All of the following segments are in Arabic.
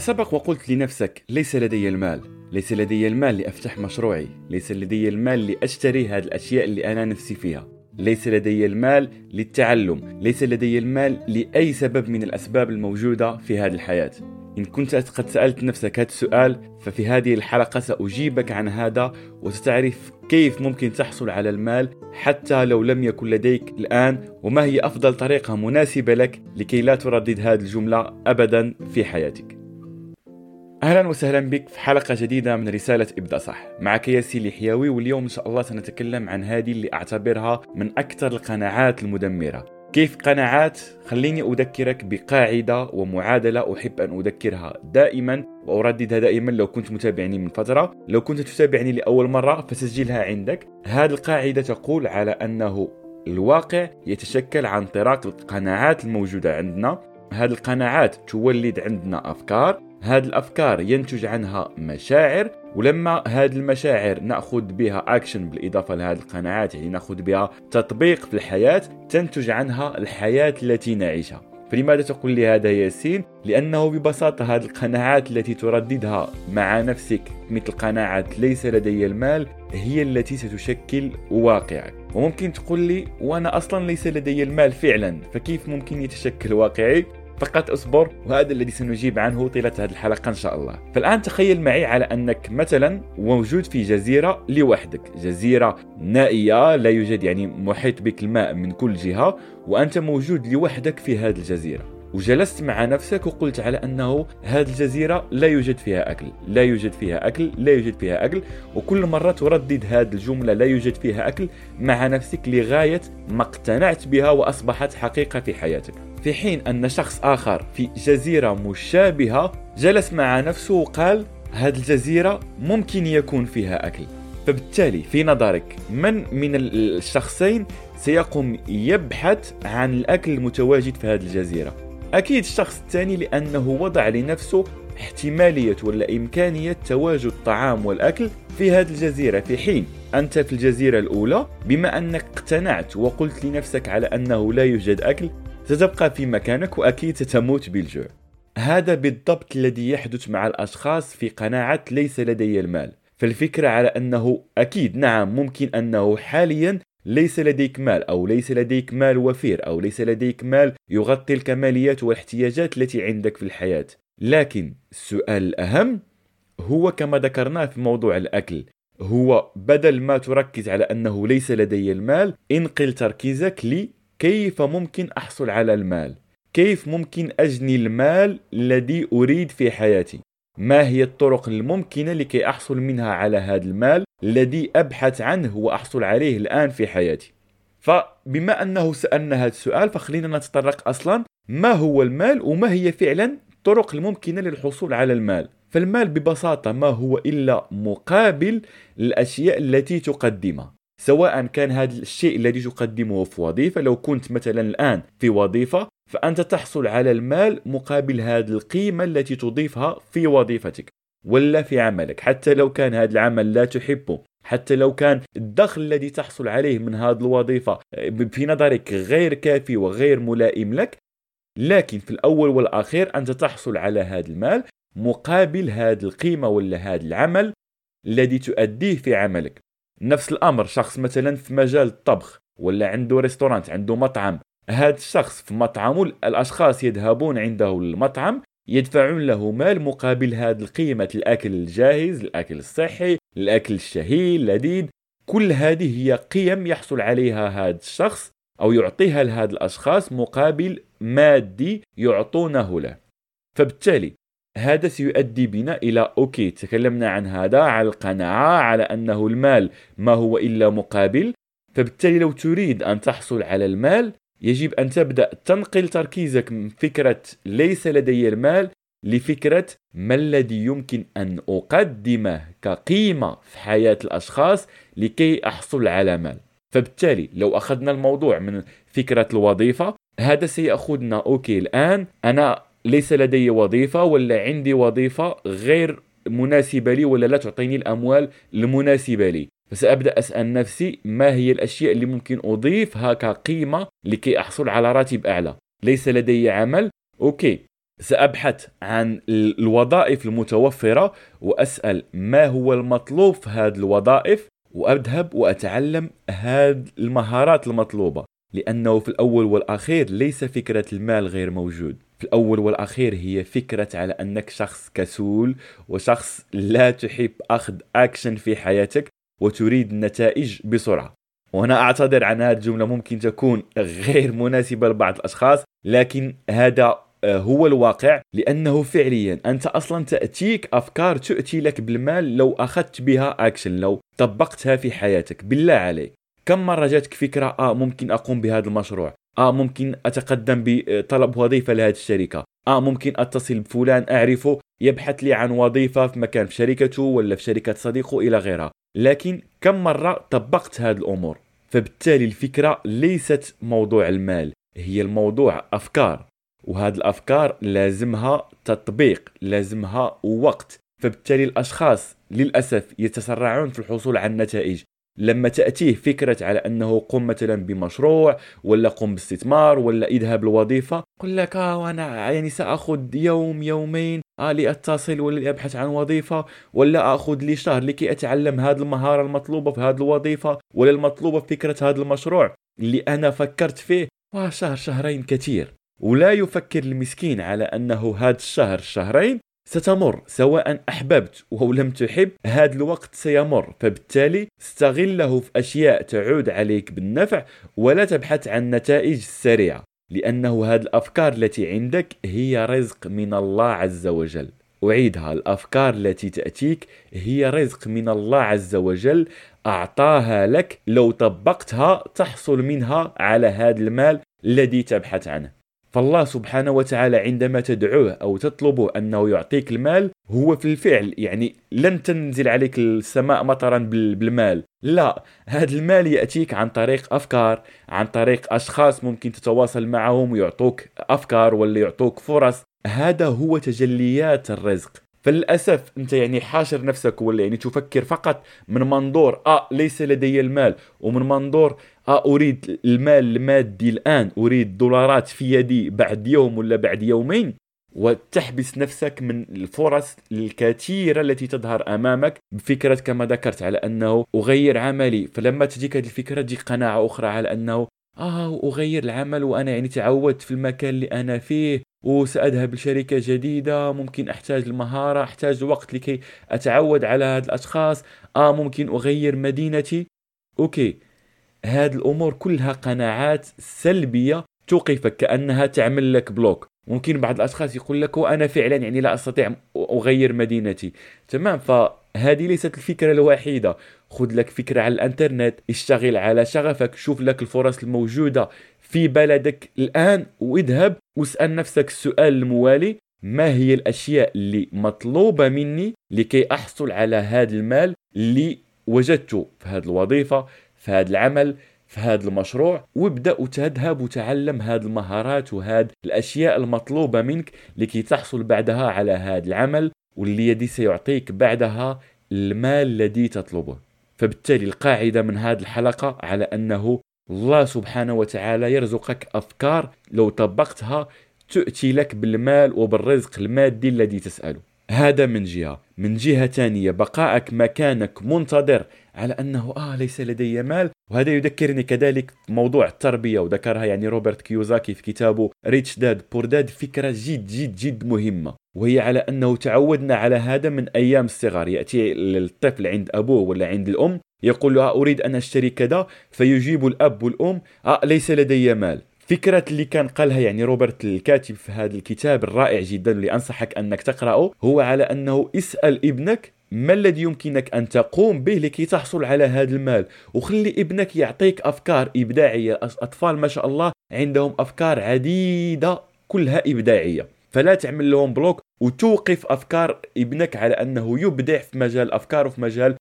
هل سبق وقلت لنفسك ليس لدي المال. ليس لدي المال لأفتح مشروعي. ليس لدي المال لأشتري هذه الأشياء اللي أنا نفسي فيها. ليس لدي المال للتعلم. ليس لدي المال لأي سبب من الأسباب الموجودة في هذه الحياة. إن كنت قد سألت نفسك هذا السؤال ففي هذه الحلقة سأجيبك عن هذا وستعرف كيف ممكن تحصل على المال حتى لو لم يكن لديك الآن وما هي أفضل طريقة مناسبة لك لكي لا تردد هذه الجملة أبدا في حياتك. أهلا وسهلا بك في حلقة جديدة من رسالة ابدا صح. معك ياسين الحياوي واليوم إن شاء الله سنتكلم عن هذه اللي أعتبرها من أكثر القناعات المدمرة. كيف قناعات؟ خليني أذكرك بقاعدة ومعادلة أحب أن أذكرها دائما وأرددها دائما لو كنت متابعني من فترة. لو كنت تتابعني لأول مرة فسجلها عندك. هذه القاعدة تقول على أنه الواقع يتشكل عن طراق القناعات الموجودة عندنا. هذه القناعات تولد عندنا أفكار هذه الأفكار ينتج عنها مشاعر ولما هذه المشاعر نأخذ بها اكشن بالإضافة لهذه القناعات يعني نأخذ بها تطبيق في الحياة تنتج عنها الحياة التي نعيشها فلماذا تقول لي هذا ياسين؟ لأنه ببساطة هذه القناعات التي ترددها مع نفسك مثل قناعة ليس لدي المال هي التي ستشكل واقعك وممكن تقول لي وأنا أصلا ليس لدي المال فعلا فكيف ممكن يتشكل واقعي؟ فقط أصبر وهذا الذي سنجيب عنه طيلة هذه الحلقة إن شاء الله. فالآن تخيل معي على أنك مثلا موجود في جزيرة لوحدك. جزيرة نائية لا يوجد يعني محيط بك الماء من كل جهة وأنت موجود لوحدك في هذه الجزيرة. وجلست مع نفسك وقلت على أنه هذه الجزيرة لا يوجد فيها أكل، لا يوجد فيها أكل، لا يوجد فيها أكل، وكل مرة تردد هذه الجملة لا يوجد فيها أكل مع نفسك لغاية ما اقتنعت بها وأصبحت حقيقة في حياتك. في حين أن شخص آخر في جزيرة مشابهة جلس مع نفسه وقال هذه الجزيرة ممكن يكون فيها أكل. فبالتالي في نظرك من من الشخصين سيقوم يبحث عن الأكل المتواجد في هذه الجزيرة؟ أكيد الشخص الثاني لأنه وضع لنفسه احتمالية ولا إمكانية تواجد الطعام والأكل في هذه الجزيرة في حين أنت في الجزيرة الأولى بما أنك اقتنعت وقلت لنفسك على أنه لا يوجد أكل ستبقى في مكانك وأكيد ستموت بالجوع. هذا بالضبط الذي يحدث مع الأشخاص في قناعة ليس لدي المال. فالفكرة على أنه أكيد نعم ممكن أنه حاليا ليس لديك مال أو ليس لديك مال وفير أو ليس لديك مال يغطي الكماليات والاحتياجات التي عندك في الحياة. لكن السؤال الأهم هو كما ذكرنا في موضوع الأكل. هو بدل ما تركز على أنه ليس لدي المال إنقل تركيزك لي كيف ممكن أحصل على المال؟ كيف ممكن أجني المال الذي أريد في حياتي؟ ما هي الطرق الممكنة لكي أحصل منها على هذا المال الذي أبحث عنه وأحصل عليه الآن في حياتي؟ فبما أنه سألنا هذا السؤال فخلينا نتطرق أصلا ما هو المال وما هي فعلا الطرق الممكنة للحصول على المال فالمال ببساطة ما هو إلا مقابل الأشياء التي تقدمها سواء كان هذا الشيء الذي تقدمه في وظيفة لو كنت مثلا الآن في وظيفة فأنت تحصل على المال مقابل هذه القيمة التي تضيفها في وظيفتك ولا في عملك. حتى لو كان هذا العمل لا تحبه حتى لو كان الدخل الذي تحصل عليه من هذه الوظيفة في نظرك غير كافي وغير ملائم لك لكن في الأول والأخير أنت تحصل على هذا المال مقابل هذه القيمة ولا هذا العمل الذي تؤديه في عملك. نفس الأمر شخص مثلا في مجال الطبخ ولا عنده ريستورانت عنده مطعم هذا الشخص في مطعمه الأشخاص يذهبون عنده المطعم يدفعون له مال مقابل هذه القيمة الأكل الجاهز الأكل الصحي الأكل الشهي اللذيذ. كل هذه هي قيم يحصل عليها هذا الشخص أو يعطيها لهذا الأشخاص مقابل مادي يعطونه له. فبالتالي هذا سيؤدي بنا إلى أوكي تكلمنا عن هذا على القناعة على أنه المال ما هو إلا مقابل. فبالتالي لو تريد أن تحصل على المال يجب أن تبدأ تنقل تركيزك من فكرة ليس لدي المال لفكرة ما الذي يمكن أن أقدمه كقيمة في حياة الأشخاص لكي أحصل على مال. فبالتالي لو أخذنا الموضوع من فكرة الوظيفة هذا سيأخذنا okay الآن أنا ليس لدي وظيفة ولا عندي وظيفة غير مناسبة لي ولا لا تعطيني الأموال المناسبة لي. فسأبدأ أسأل نفسي ما هي الأشياء اللي ممكن أضيفها كقيمة لكي أحصل على راتب أعلى. ليس لدي عمل؟ okay. سأبحث عن الوظائف المتوفرة وأسأل ما هو المطلوب في هذه الوظائف وأذهب وأتعلم هذه المهارات المطلوبة. لأنه في الأول والأخير ليس فكرة المال غير موجود. في الأول والأخير هي فكرة على أنك شخص كسول وشخص لا تحب أخذ أكشن في حياتك وتريد النتائج بسرعة. وهنا أعتذر عن هذه الجملة ممكن تكون غير مناسبة لبعض الأشخاص لكن هذا آه، هو الواقع لأنه فعليا أنت أصلا تأتيك أفكار تؤتي لك بالمال لو أخذت بها أكشن لو طبقتها في حياتك. بالله عليك. كم مرة جاتك فكرة آه ممكن أقوم بهذا المشروع؟ آه ممكن أتقدم بطلب وظيفة لهذه الشركة. آه ممكن أتصل بفلان أعرفه يبحث لي عن وظيفة في مكان في شركته ولا في شركة صديقه إلى غيرها. لكن كم مرة طبقت هذه الأمور؟ فبالتالي الفكرة ليست موضوع المال هي الموضوع أفكار. وهذه الأفكار لازمها تطبيق لازمها وقت. فبالتالي الأشخاص للأسف يتسرعون في الحصول على النتائج. لما تأتيه فكرة على أنه قم مثلا بمشروع ولا قم باستثمار ولا اذهب الوظيفة قل لك آه وأنا يعني سأخذ يوم يومين آه لأتصل ولا لأبحث عن وظيفة ولا أخذ لي شهر لكي أتعلم هذه المهارة المطلوبة في هذه الوظيفة ولا المطلوبة في فكرة هذا المشروع اللي أنا فكرت فيه آه شهر شهرين كثير. ولا يفكر المسكين على أنه هذا الشهر شهرين ستمر سواء أحببت أو لم تحب هذا الوقت سيمر فبالتالي استغله في أشياء تعود عليك بالنفع ولا تبحث عن نتائج سريعة لأنه هذه الأفكار التي عندك هي رزق من الله عز وجل. أعيدها الأفكار التي تأتيك هي رزق من الله عز وجل أعطاها لك لو طبقتها تحصل منها على هذا المال الذي تبحث عنه. فالله سبحانه وتعالى عندما تدعوه أو تطلبه أنه يعطيك المال هو في الفعل يعني لن تنزل عليك السماء مطرا بالمال. لا هذا المال يأتيك عن طريق أفكار عن طريق أشخاص ممكن تتواصل معهم ويعطوك أفكار ولا يعطوك فرص. هذا هو تجليات الرزق. فللأسف أنت يعني حاشر نفسك ولا يعني تفكر فقط من منظور آه ليس لدي المال ومن منظور آه أريد المال المادي الآن أريد دولارات في يدي بعد يوم ولا بعد يومين. وتحبس نفسك من الفرص الكثيرة التي تظهر أمامك. بفكرة كما ذكرت على أنه أغير عملي فلما تجيك هذه الفكرة تجيك قناعة أخرى على أنه آه أغير العمل وأنا يعني تعودت في المكان اللي أنا فيه. وسأذهب لشركة جديدة ممكن أحتاج المهارة أحتاج وقت لكي أتعود على هذه الأشخاص. آه ممكن أغير مدينتي. okay. هذه الأمور كلها قناعات سلبية توقفك كأنها تعمل لك block. ممكن بعض الأشخاص يقول لك وأنا فعلا يعني لا أستطيع أغير مدينتي. تمام. فهذه ليست الفكرة الوحيدة. خذ لك فكرة على الانترنت اشتغل على شغفك شوف لك الفرص الموجودة في بلدك الآن واذهب واسأل نفسك السؤال الموالي ما هي الأشياء اللي مطلوبة مني لكي أحصل على هذا المال اللي وجدته في هذه الوظيفة في هذا العمل في هذا المشروع؟ وابدأ وتذهب وتعلم هذه المهارات وهذه الأشياء المطلوبة منك لكي تحصل بعدها على هذا العمل. واللي يدي سيعطيك بعدها المال الذي تطلبه. فبالتالي القاعدة من هذه الحلقة على أنه الله سبحانه وتعالى يرزقك أفكار لو طبقتها تؤتي لك بالمال وبالرزق المادي الذي تسأله. هذا من جهة. من جهة ثانية بقائك مكانك منتظر على أنه آه ليس لدي مال وهذا يذكرني كذلك موضوع التربية وذكرها يعني روبرت كيوزاكي في كتابه Rich Dad Poor Dad فكرة جد جد جد مهمة. وهي على أنه تعودنا على هذا من أيام الصغر. يأتي الطفل عند أبوه ولا عند الأم يقول له أريد أن أشتري كذا. فيجيب الأب والأم آه ليس لدي مال. فكرة اللي كان قالها يعني روبرت الكاتب في هذا الكتاب الرائع جدا اللي أنصحك أنك تقرأه هو على أنه اسأل ابنك ما الذي يمكنك أن تقوم به لكي تحصل على هذا المال؟ وخلي ابنك يعطيك أفكار إبداعية. أطفال ما شاء الله عندهم أفكار عديدة كلها إبداعية. فلا تعمل لهم بلوك وتوقف أفكار ابنك على أنه يبدع في مجال الافكار وفي مجال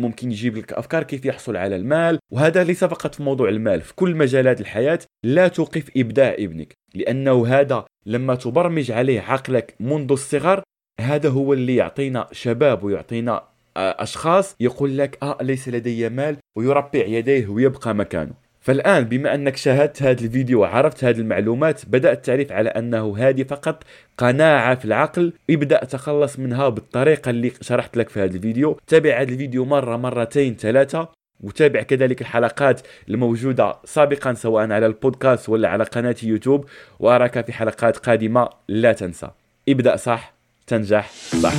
ممكن يجيب لك أفكار كيف يحصل على المال. وهذا ليس فقط في موضوع المال في كل مجالات الحياة لا توقف إبداع ابنك. لأنه هذا لما تبرمج عليه عقلك منذ الصغر هذا هو اللي يعطينا شباب ويعطينا آه، أشخاص يقول لك آه ليس لدي مال ويربع يديه ويبقى مكانه. فالآن بما أنك شاهدت هذا الفيديو وعرفت هذه المعلومات بدأت تعرف على أنه هذه فقط قناعة في العقل. ابدأ تخلص منها بالطريقة اللي شرحت لك في هذا الفيديو. تابع هذا الفيديو مرة مرتين ثلاثة وتابع كذلك الحلقات الموجودة سابقا سواء على البودكاست ولا على قناة يوتيوب. وأراك في حلقات قادمة لا تنسى. ابدأ صح. تنجح. صح